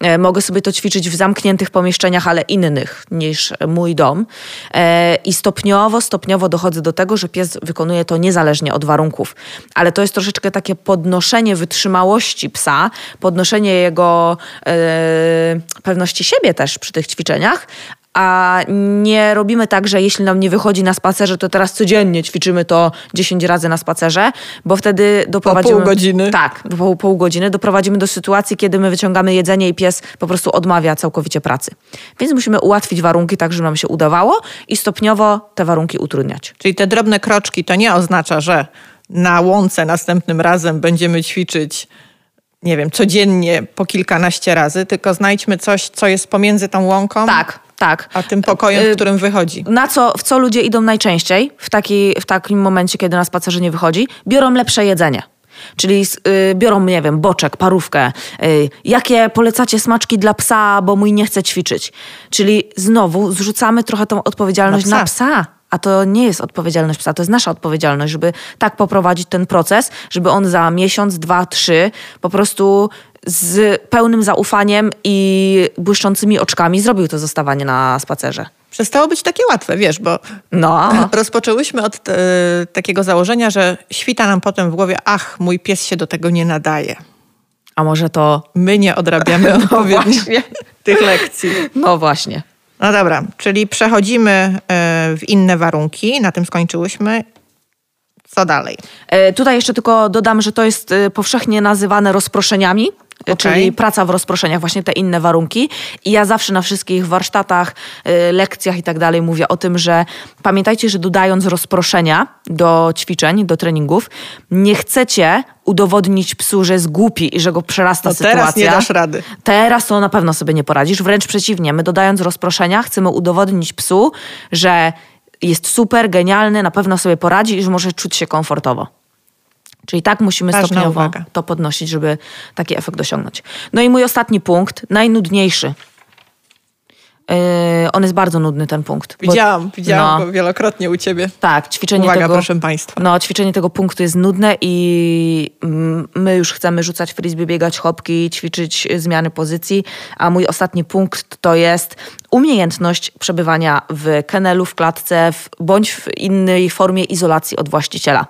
Y, mogę sobie to ćwiczyć w zamkniętych pomieszczeniach, ale innych niż mój dom. Y, I stopniowo, stopniowo dochodzę do tego, że pies wykonuje to niezależnie od warunków. Ale to jest troszeczkę takie podnoszenie wytrzymałości psa, podnoszenie jego yy, pewności siebie też przy tych ćwiczeniach, a nie robimy tak, że jeśli nam nie wychodzi na spacerze, to teraz codziennie ćwiczymy to 10 razy na spacerze, bo wtedy doprowadzimy... Po pół godziny. Tak, po pół godziny doprowadzimy do sytuacji, kiedy my wyciągamy jedzenie i pies po prostu odmawia całkowicie pracy. Więc musimy ułatwić warunki tak, żeby nam się udawało i stopniowo te warunki utrudniać. Czyli te drobne kroczki to nie oznacza, że na łące następnym razem będziemy ćwiczyć nie wiem, codziennie po kilkanaście razy, tylko znajdźmy coś, co jest pomiędzy tą łąką. Tak, tak. A tym pokojem, w y, którym wychodzi. Na co, w co ludzie idą najczęściej w, taki, w takim momencie, kiedy na spacerze nie wychodzi? Biorą lepsze jedzenie. Czyli y, biorą, nie wiem, boczek, parówkę. Y, jakie polecacie smaczki dla psa, bo mój nie chce ćwiczyć? Czyli znowu zrzucamy trochę tą odpowiedzialność na psa. Na psa. A to nie jest odpowiedzialność psa, to jest nasza odpowiedzialność, żeby tak poprowadzić ten proces, żeby on za miesiąc, dwa, trzy po prostu z pełnym zaufaniem i błyszczącymi oczkami zrobił to zostawanie na spacerze. Przestało być takie łatwe, wiesz, bo no. (laughs) rozpoczęłyśmy od te, takiego założenia, że świta nam potem w głowie, ach, mój pies się do tego nie nadaje. A może to... My nie odrabiamy (laughs) no odpowiednio (laughs) tych lekcji. No właśnie. No dobra, czyli przechodzimy e, w inne warunki, na tym skończyłyśmy. Co dalej? E, tutaj jeszcze tylko dodam, że to jest e, powszechnie nazywane rozproszeniami. Okay. czyli praca w rozproszeniach, właśnie te inne warunki. I ja zawsze na wszystkich warsztatach, lekcjach i tak dalej mówię o tym, że pamiętajcie, że dodając rozproszenia do ćwiczeń, do treningów, nie chcecie udowodnić psu, że jest głupi i że go przerasta no sytuacja. Teraz nie dasz rady. Teraz to na pewno sobie nie poradzisz. Wręcz przeciwnie, my dodając rozproszenia chcemy udowodnić psu, że jest super, genialny, na pewno sobie poradzi i że może czuć się komfortowo. Czyli tak musimy Ważna stopniowo uwaga. to podnosić, żeby taki efekt osiągnąć. No i mój ostatni punkt, najnudniejszy Yy, on jest bardzo nudny, ten punkt. Widziałam, bo, widziałam no, go wielokrotnie u ciebie. Tak, ćwiczenie Uwaga, tego... proszę Państwa. No, ćwiczenie tego punktu jest nudne i my już chcemy rzucać frisbee, biegać hopki, ćwiczyć zmiany pozycji, a mój ostatni punkt to jest umiejętność przebywania w kenelu, w klatce, w, bądź w innej formie izolacji od właściciela.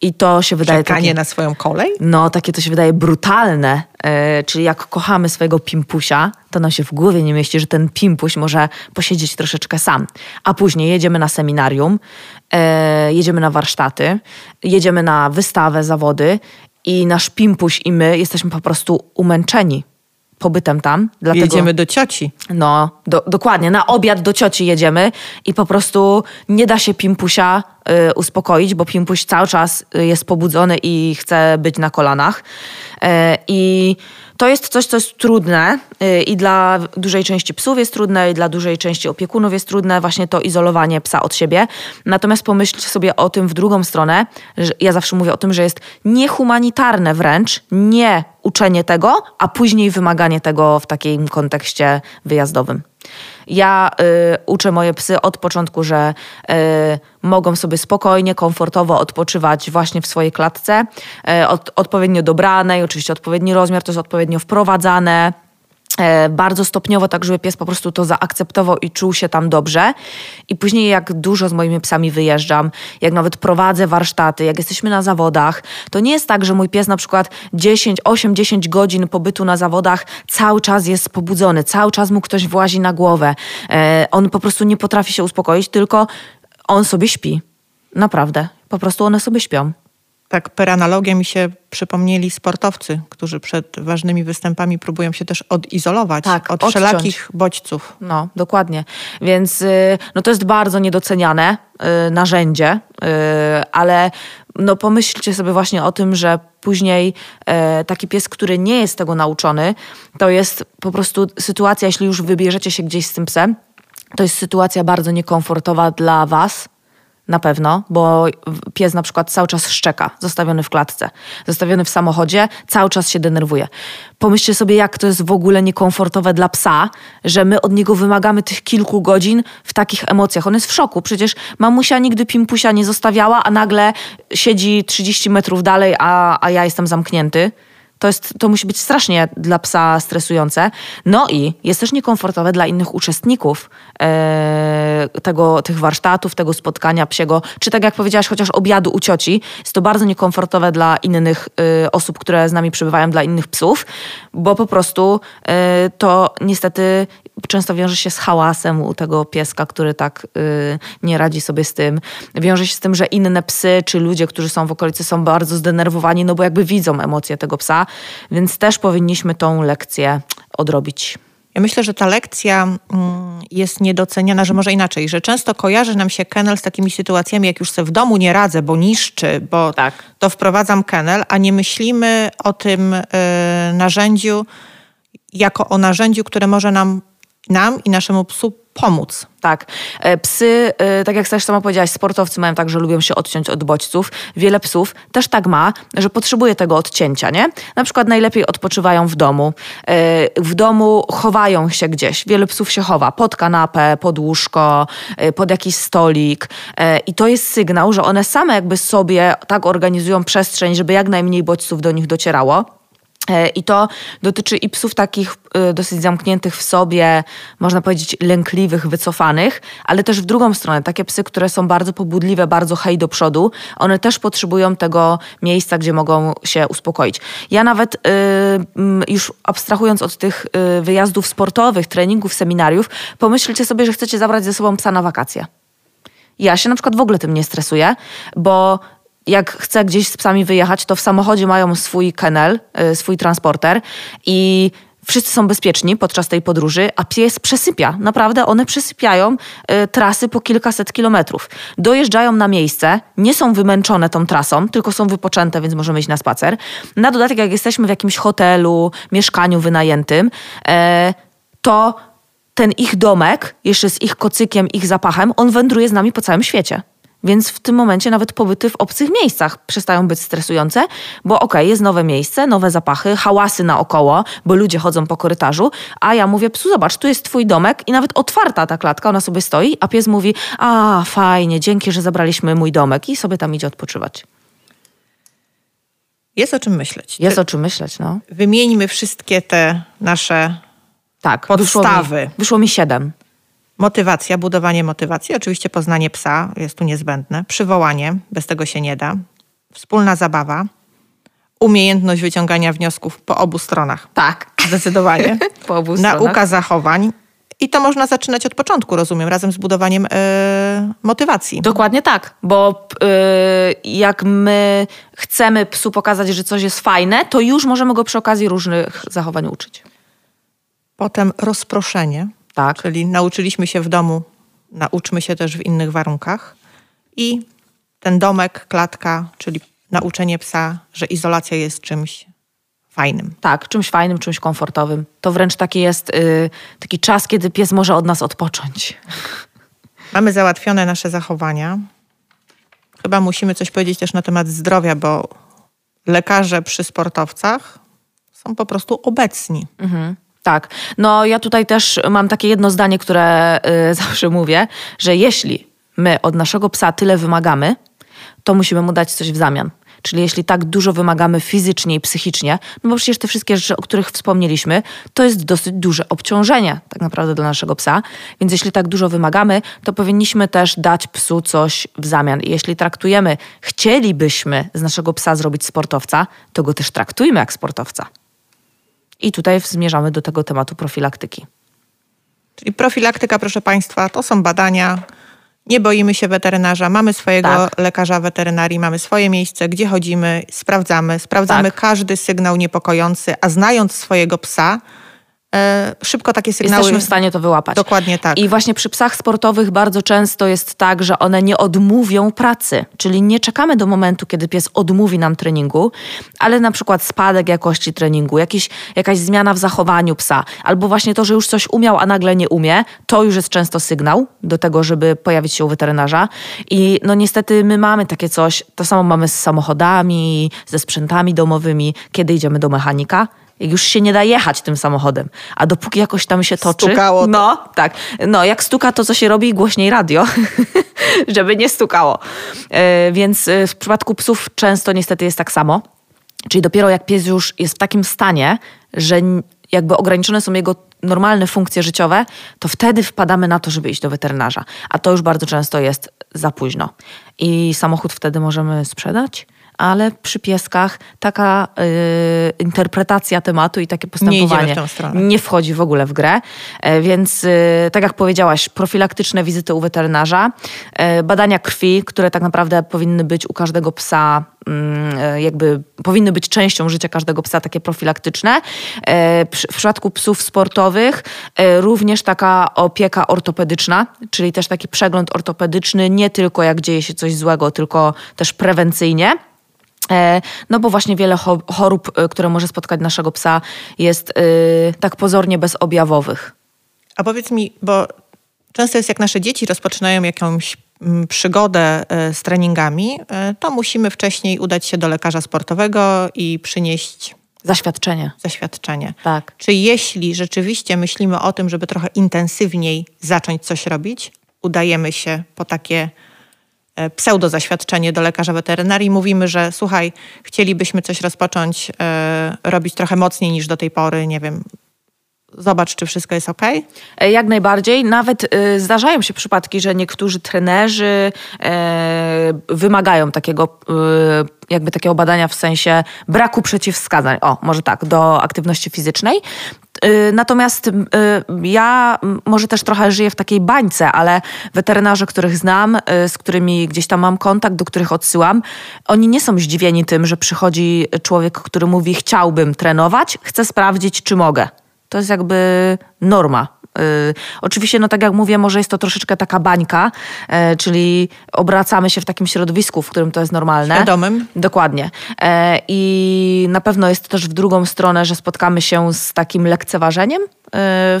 I to się wydaje. Czekanie takie, na swoją kolej? No, takie to się wydaje brutalne. Yy, czyli jak kochamy swojego pimpusia, to nam się w głowie nie mieści, że ten pimpuś może posiedzieć troszeczkę sam. A później jedziemy na seminarium, yy, jedziemy na warsztaty, jedziemy na wystawę, zawody i nasz pimpuś i my jesteśmy po prostu umęczeni pobytem tam. Dlatego, jedziemy do cioci. No, do, dokładnie. Na obiad do cioci jedziemy i po prostu nie da się Pimpusia y, uspokoić, bo Pimpuś cały czas y, jest pobudzony i chce być na kolanach. Y, I to jest coś, co jest trudne y, i dla dużej części psów jest trudne, i dla dużej części opiekunów jest trudne, właśnie to izolowanie psa od siebie. Natomiast pomyślcie sobie o tym w drugą stronę. Ja zawsze mówię o tym, że jest niehumanitarne wręcz nie uczenie tego, a później wymaganie tego w takim kontekście wyjazdowym. Ja y, uczę moje psy od początku, że y, mogą sobie spokojnie, komfortowo odpoczywać właśnie w swojej klatce, y, od, odpowiednio dobranej, oczywiście odpowiedni rozmiar, to jest odpowiednio wprowadzane bardzo stopniowo, tak żeby pies po prostu to zaakceptował i czuł się tam dobrze. I później jak dużo z moimi psami wyjeżdżam, jak nawet prowadzę warsztaty, jak jesteśmy na zawodach, to nie jest tak, że mój pies na przykład 10, 8, 10 godzin pobytu na zawodach cały czas jest pobudzony, cały czas mu ktoś włazi na głowę. E, on po prostu nie potrafi się uspokoić, tylko on sobie śpi. Naprawdę. Po prostu one sobie śpią tak per analogia mi się przypomnieli sportowcy, którzy przed ważnymi występami próbują się też odizolować tak, od odciąć. wszelakich bodźców. No, dokładnie. Więc y, no to jest bardzo niedoceniane y, narzędzie, y, ale no pomyślcie sobie właśnie o tym, że później taki pies, który nie jest tego nauczony, to jest po prostu sytuacja, jeśli już wybierzecie się gdzieś z tym psem, to jest sytuacja bardzo niekomfortowa dla was, na pewno, bo pies na przykład cały czas szczeka, zostawiony w klatce, zostawiony w samochodzie, cały czas się denerwuje. Pomyślcie sobie, jak to jest w ogóle niekomfortowe dla psa, że my od niego wymagamy tych kilku godzin w takich emocjach. On jest w szoku. Przecież mamusia nigdy pimpusia nie zostawiała, a nagle siedzi 30 metrów dalej, a, a ja jestem zamknięty. To, jest, to musi być strasznie dla psa stresujące. No i jest też niekomfortowe dla innych uczestników e, tego, tych warsztatów, tego spotkania psiego, czy tak jak powiedziałaś, chociaż obiadu u cioci. Jest to bardzo niekomfortowe dla innych e, osób, które z nami przebywają, dla innych psów, bo po prostu e, to niestety często wiąże się z hałasem u tego pieska, który tak y, nie radzi sobie z tym. Wiąże się z tym, że inne psy czy ludzie, którzy są w okolicy są bardzo zdenerwowani, no bo jakby widzą emocje tego psa, więc też powinniśmy tą lekcję odrobić. Ja myślę, że ta lekcja mm, jest niedoceniana, że może inaczej, że często kojarzy nam się kennel z takimi sytuacjami, jak już sobie w domu nie radzę, bo niszczy, bo tak. to wprowadzam kennel, a nie myślimy o tym y, narzędziu jako o narzędziu, które może nam nam i naszemu psu pomóc. Tak. E, psy, e, tak jak też sama powiedziałaś, sportowcy mają tak, że lubią się odciąć od bodźców. Wiele psów też tak ma, że potrzebuje tego odcięcia, nie? Na przykład najlepiej odpoczywają w domu. E, w domu chowają się gdzieś. Wiele psów się chowa pod kanapę, pod łóżko, pod jakiś stolik. I to jest sygnał, że one same jakby sobie tak organizują przestrzeń, żeby jak najmniej bodźców do nich docierało. E, I to dotyczy i psów takich e, dosyć zamkniętych w sobie, można powiedzieć lękliwych, wycofanych, ale też w drugą stronę, takie psy, które są bardzo pobudliwe, bardzo hej do przodu, one też potrzebują tego miejsca, gdzie mogą się uspokoić. Ja nawet y, już abstrahując od tych y, wyjazdów sportowych, treningów, seminariów, pomyślcie sobie, że chcecie zabrać ze sobą psa na wakacje. Ja się na przykład w ogóle tym nie stresuję, bo jak chcę gdzieś z psami wyjechać, to w samochodzie mają swój kennel, y, swój transporter i wszyscy są bezpieczni podczas tej podróży, a pies przesypia. Naprawdę one przesypiają y, trasy po kilkaset kilometrów. Dojeżdżają na miejsce, nie są wymęczone tą trasą, tylko są wypoczęte, więc możemy iść na spacer. Na dodatek, jak jesteśmy w jakimś hotelu, mieszkaniu wynajętym, y, to ten ich domek, jeszcze z ich kocykiem, ich zapachem, on wędruje z nami po całym świecie. Więc w tym momencie nawet pobyty w obcych miejscach przestają być stresujące, bo okej, okay, jest nowe miejsce, nowe zapachy, hałasy naokoło, bo ludzie chodzą po korytarzu, a ja mówię, psu, zobacz, tu jest twój domek i nawet otwarta ta klatka, ona sobie stoi, a pies mówi, a fajnie, dzięki, że zabraliśmy mój domek i sobie tam idzie odpoczywać. Jest o czym myśleć. Jest o czym myśleć, no. Wymieńmy wszystkie te nasze tak, podstawy. Wyszło mi, wyszło mi siedem. Motywacja, budowanie motywacji, oczywiście poznanie psa jest tu niezbędne, przywołanie, bez tego się nie da, wspólna zabawa, umiejętność wyciągania wniosków po obu stronach. Tak. Zdecydowanie. (laughs) po obu stronach. Nauka zachowań. I to można zaczynać od początku, rozumiem, razem z budowaniem yy, motywacji. Dokładnie tak, bo yy, jak my chcemy psu pokazać, że coś jest fajne, to już możemy go przy okazji różnych zachowań uczyć. Potem rozproszenie tak. Czyli nauczyliśmy się w domu, nauczmy się też w innych warunkach. I ten domek, klatka, czyli nauczenie psa, że izolacja jest czymś fajnym. Tak, czymś fajnym, czymś komfortowym. To wręcz taki jest yy, taki czas, kiedy pies może od nas odpocząć. (laughs) Mamy załatwione nasze zachowania. Chyba musimy coś powiedzieć też na temat zdrowia, bo lekarze przy sportowcach są po prostu obecni. Mhm. Tak. No ja tutaj też mam takie jedno zdanie, które y, (laughs) zawsze mówię, że jeśli my od naszego psa tyle wymagamy, to musimy mu dać coś w zamian. Czyli jeśli tak dużo wymagamy fizycznie i psychicznie, no bo przecież te wszystkie rzeczy, o których wspomnieliśmy, to jest dosyć duże obciążenie tak naprawdę dla naszego psa. Więc jeśli tak dużo wymagamy, to powinniśmy też dać psu coś w zamian. I jeśli traktujemy, chcielibyśmy z naszego psa zrobić sportowca, to go też traktujmy jak sportowca. I tutaj zmierzamy do tego tematu profilaktyki. Czyli profilaktyka, proszę Państwa, to są badania. Nie boimy się weterynarza, mamy swojego Tak. lekarza weterynarii, mamy swoje miejsce, gdzie chodzimy, sprawdzamy, sprawdzamy Tak. każdy sygnał niepokojący, a znając swojego psa, szybko takie sygnały. Jesteśmy w stanie to wyłapać. Dokładnie tak. I właśnie przy psach sportowych bardzo często jest tak, że one nie odmówią pracy, czyli nie czekamy do momentu, kiedy pies odmówi nam treningu, ale na przykład spadek jakości treningu, jakiś, jakaś zmiana w zachowaniu psa, albo właśnie to, że już coś umiał, a nagle nie umie, to już jest często sygnał do tego, żeby pojawić się u weterynarza. I no niestety my mamy takie coś, to samo mamy z samochodami, ze sprzętami domowymi, kiedy idziemy do mechanika. Jak już się nie da jechać tym samochodem, a dopóki jakoś tam się toczy. Stukało to. No, tak. No, jak stuka, to co się robi? Głośniej radio, (laughs) żeby nie stukało. E, Więc e, w przypadku psów często niestety jest tak samo. Czyli dopiero jak pies już jest w takim stanie, że jakby ograniczone są jego normalne funkcje życiowe, to wtedy wpadamy na to, żeby iść do weterynarza. A to już bardzo często jest za późno. I samochód wtedy możemy sprzedać, ale przy pieskach taka y, interpretacja tematu i takie Nie postępowanie tę stronę. nie wchodzi w ogóle w grę. E, Więc, y, tak jak powiedziałaś, profilaktyczne wizyty u weterynarza, e, badania krwi, które tak naprawdę powinny być u każdego psa, mm, e, jakby powinny być częścią życia każdego psa, takie profilaktyczne. W przypadku psów sportowych również taka opieka ortopedyczna, czyli też taki przegląd ortopedyczny, nie tylko jak dzieje się coś złego, tylko też prewencyjnie. E, No bo właśnie wiele cho- chorób, e, które może spotkać naszego psa, jest e, tak pozornie bezobjawowych. A powiedz mi, bo często jest jak nasze dzieci rozpoczynają jakąś mm, przygodę z treningami, to musimy wcześniej udać się do lekarza sportowego i przynieść Zaświadczenie. zaświadczenie. Tak. Czy jeśli rzeczywiście myślimy o tym, żeby trochę intensywniej zacząć coś robić, udajemy się po takie e, pseudo-zaświadczenie do lekarza weterynarii, mówimy, że słuchaj, chcielibyśmy coś rozpocząć, e, robić trochę mocniej niż do tej pory, nie wiem, zobacz, czy wszystko jest ok. E, Jak najbardziej. Nawet e, zdarzają się przypadki, że niektórzy trenerzy e, wymagają takiego, e, jakby takiego badania w sensie braku przeciwwskazań. O, może tak, do aktywności fizycznej. Natomiast ja może też trochę żyję w takiej bańce, ale weterynarze, których znam, z którymi gdzieś tam mam kontakt, do których odsyłam, oni nie są zdziwieni tym, że przychodzi człowiek, który mówi: Chciałbym trenować, chcę sprawdzić, czy mogę. To jest jakby norma. Y, oczywiście, no tak jak mówię, może jest to troszeczkę taka bańka, e, czyli obracamy się w takim środowisku, w którym to jest normalne. Świadomym. Dokładnie. E, I na pewno jest to też w drugą stronę, że spotkamy się z takim lekceważeniem e,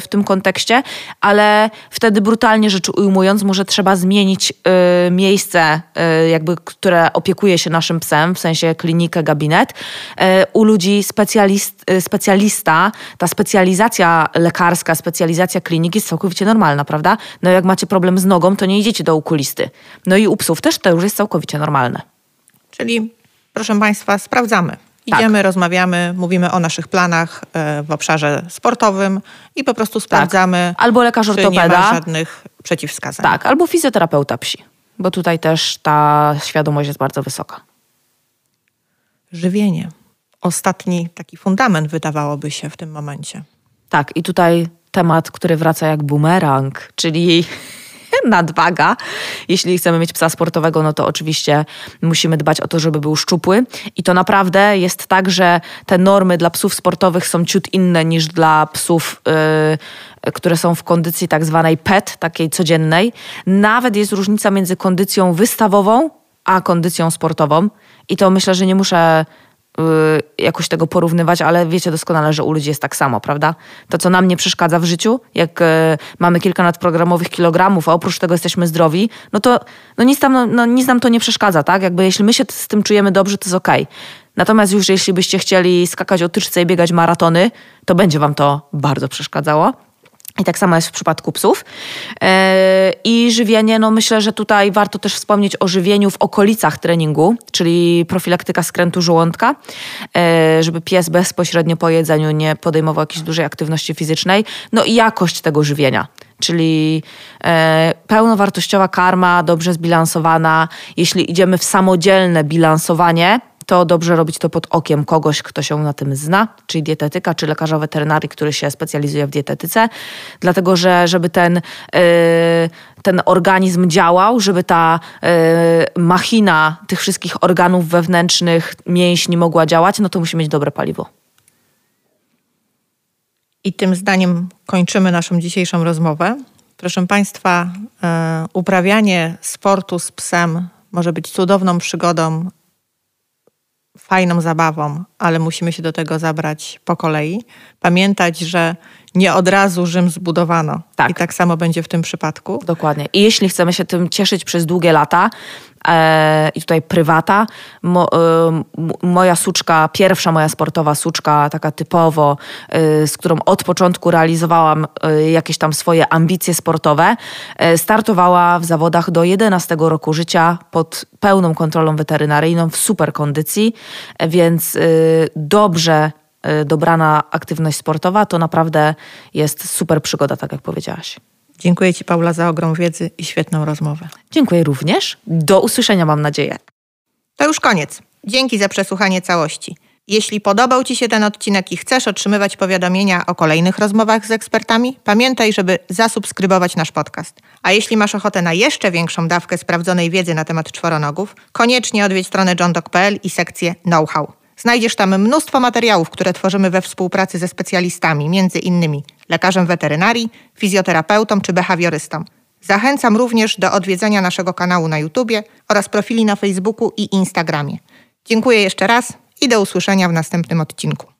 w tym kontekście, ale wtedy brutalnie rzecz ujmując, może trzeba zmienić miejsce, jakby, które opiekuje się naszym psem, w sensie klinikę, gabinet. U ludzi specjalist, specjalista, ta specjalizacja lekarska, specjalizacja kliniki jest całkowicie normalna, prawda? No jak macie problem z nogą, to nie idziecie do okulisty. No i u psów też to już jest całkowicie normalne. Czyli, proszę Państwa, sprawdzamy. Idziemy, rozmawiamy, mówimy o naszych planach e, w obszarze sportowym i po prostu sprawdzamy, Albo lekarz czy nie ortopeda. ma żadnych przeciwwskazań. Tak, albo fizjoterapeuta psi, bo tutaj też ta świadomość jest bardzo wysoka. Żywienie. Ostatni taki fundament wydawałoby się w tym momencie. Tak, i tutaj temat, który wraca jak bumerang, czyli (laughs) nadwaga. Jeśli chcemy mieć psa sportowego, no to oczywiście musimy dbać o to, żeby był szczupły. I to naprawdę jest tak, że te normy dla psów sportowych są ciut inne niż dla psów, yy, które są w kondycji tak zwanej PET, takiej codziennej. Nawet jest różnica między kondycją wystawową a kondycją sportową. I to myślę, że nie muszę jakoś tego porównywać, ale wiecie doskonale, że u ludzi jest tak samo, prawda? To, co nam nie przeszkadza w życiu, jak y, mamy kilka nadprogramowych kilogramów, a oprócz tego jesteśmy zdrowi, no to no nic, tam, no, no, nic nam to nie przeszkadza, tak? Jakby jeśli my się z tym czujemy dobrze, to jest okej. Natomiast już jeśli byście chcieli skakać o tyczce i biegać maratony, to będzie wam to bardzo przeszkadzało. I tak samo jest w przypadku psów. E, I żywienie, no myślę, że tutaj warto też wspomnieć o żywieniu w okolicach treningu, czyli profilaktyka skrętu żołądka, e, żeby pies bezpośrednio po jedzeniu nie podejmował jakiejś dużej aktywności fizycznej. No i jakość tego żywienia czyli e, pełnowartościowa karma, dobrze zbilansowana. Jeśli idziemy w samodzielne bilansowanie, to dobrze robić to pod okiem kogoś, kto się na tym zna, czyli dietetyka, czy lekarza weterynarii, który się specjalizuje w dietetyce, dlatego że żeby ten, yy, ten organizm działał, żeby ta yy, machina tych wszystkich organów wewnętrznych, mięśni mogła działać, no to musi mieć dobre paliwo. I tym zdaniem kończymy naszą dzisiejszą rozmowę. Proszę Państwa, yy, uprawianie sportu z psem może być cudowną przygodą fajną zabawą, ale musimy się do tego zabrać po kolei. Pamiętać, że nie od razu Rzym zbudowano. Tak. I tak samo będzie w tym przypadku. Dokładnie. I jeśli chcemy się tym cieszyć przez długie lata, i tutaj prywata, mo, e, moja suczka, pierwsza moja sportowa suczka, taka typowo, e, z którą od początku realizowałam e, jakieś tam swoje ambicje sportowe, e, startowała w zawodach do 11 roku życia pod pełną kontrolą weterynaryjną, w super kondycji, e, więc dobrze dobrana aktywność sportowa, to naprawdę jest super przygoda, tak jak powiedziałaś. Dziękuję Ci, Paula, za ogrom wiedzy i świetną rozmowę. Dziękuję również. Do usłyszenia, mam nadzieję. To już koniec. Dzięki za przesłuchanie całości. Jeśli podobał Ci się ten odcinek i chcesz otrzymywać powiadomienia o kolejnych rozmowach z ekspertami, pamiętaj, żeby zasubskrybować nasz podcast. A jeśli masz ochotę na jeszcze większą dawkę sprawdzonej wiedzy na temat czworonogów, koniecznie odwiedź stronę johndog.pl i sekcję know-how. Znajdziesz tam mnóstwo materiałów, które tworzymy we współpracy ze specjalistami, między innymi lekarzem weterynarii, fizjoterapeutą czy behawiorystą. Zachęcam również do odwiedzenia naszego kanału na YouTubie oraz profili na Facebooku i Instagramie. Dziękuję jeszcze raz i do usłyszenia w następnym odcinku.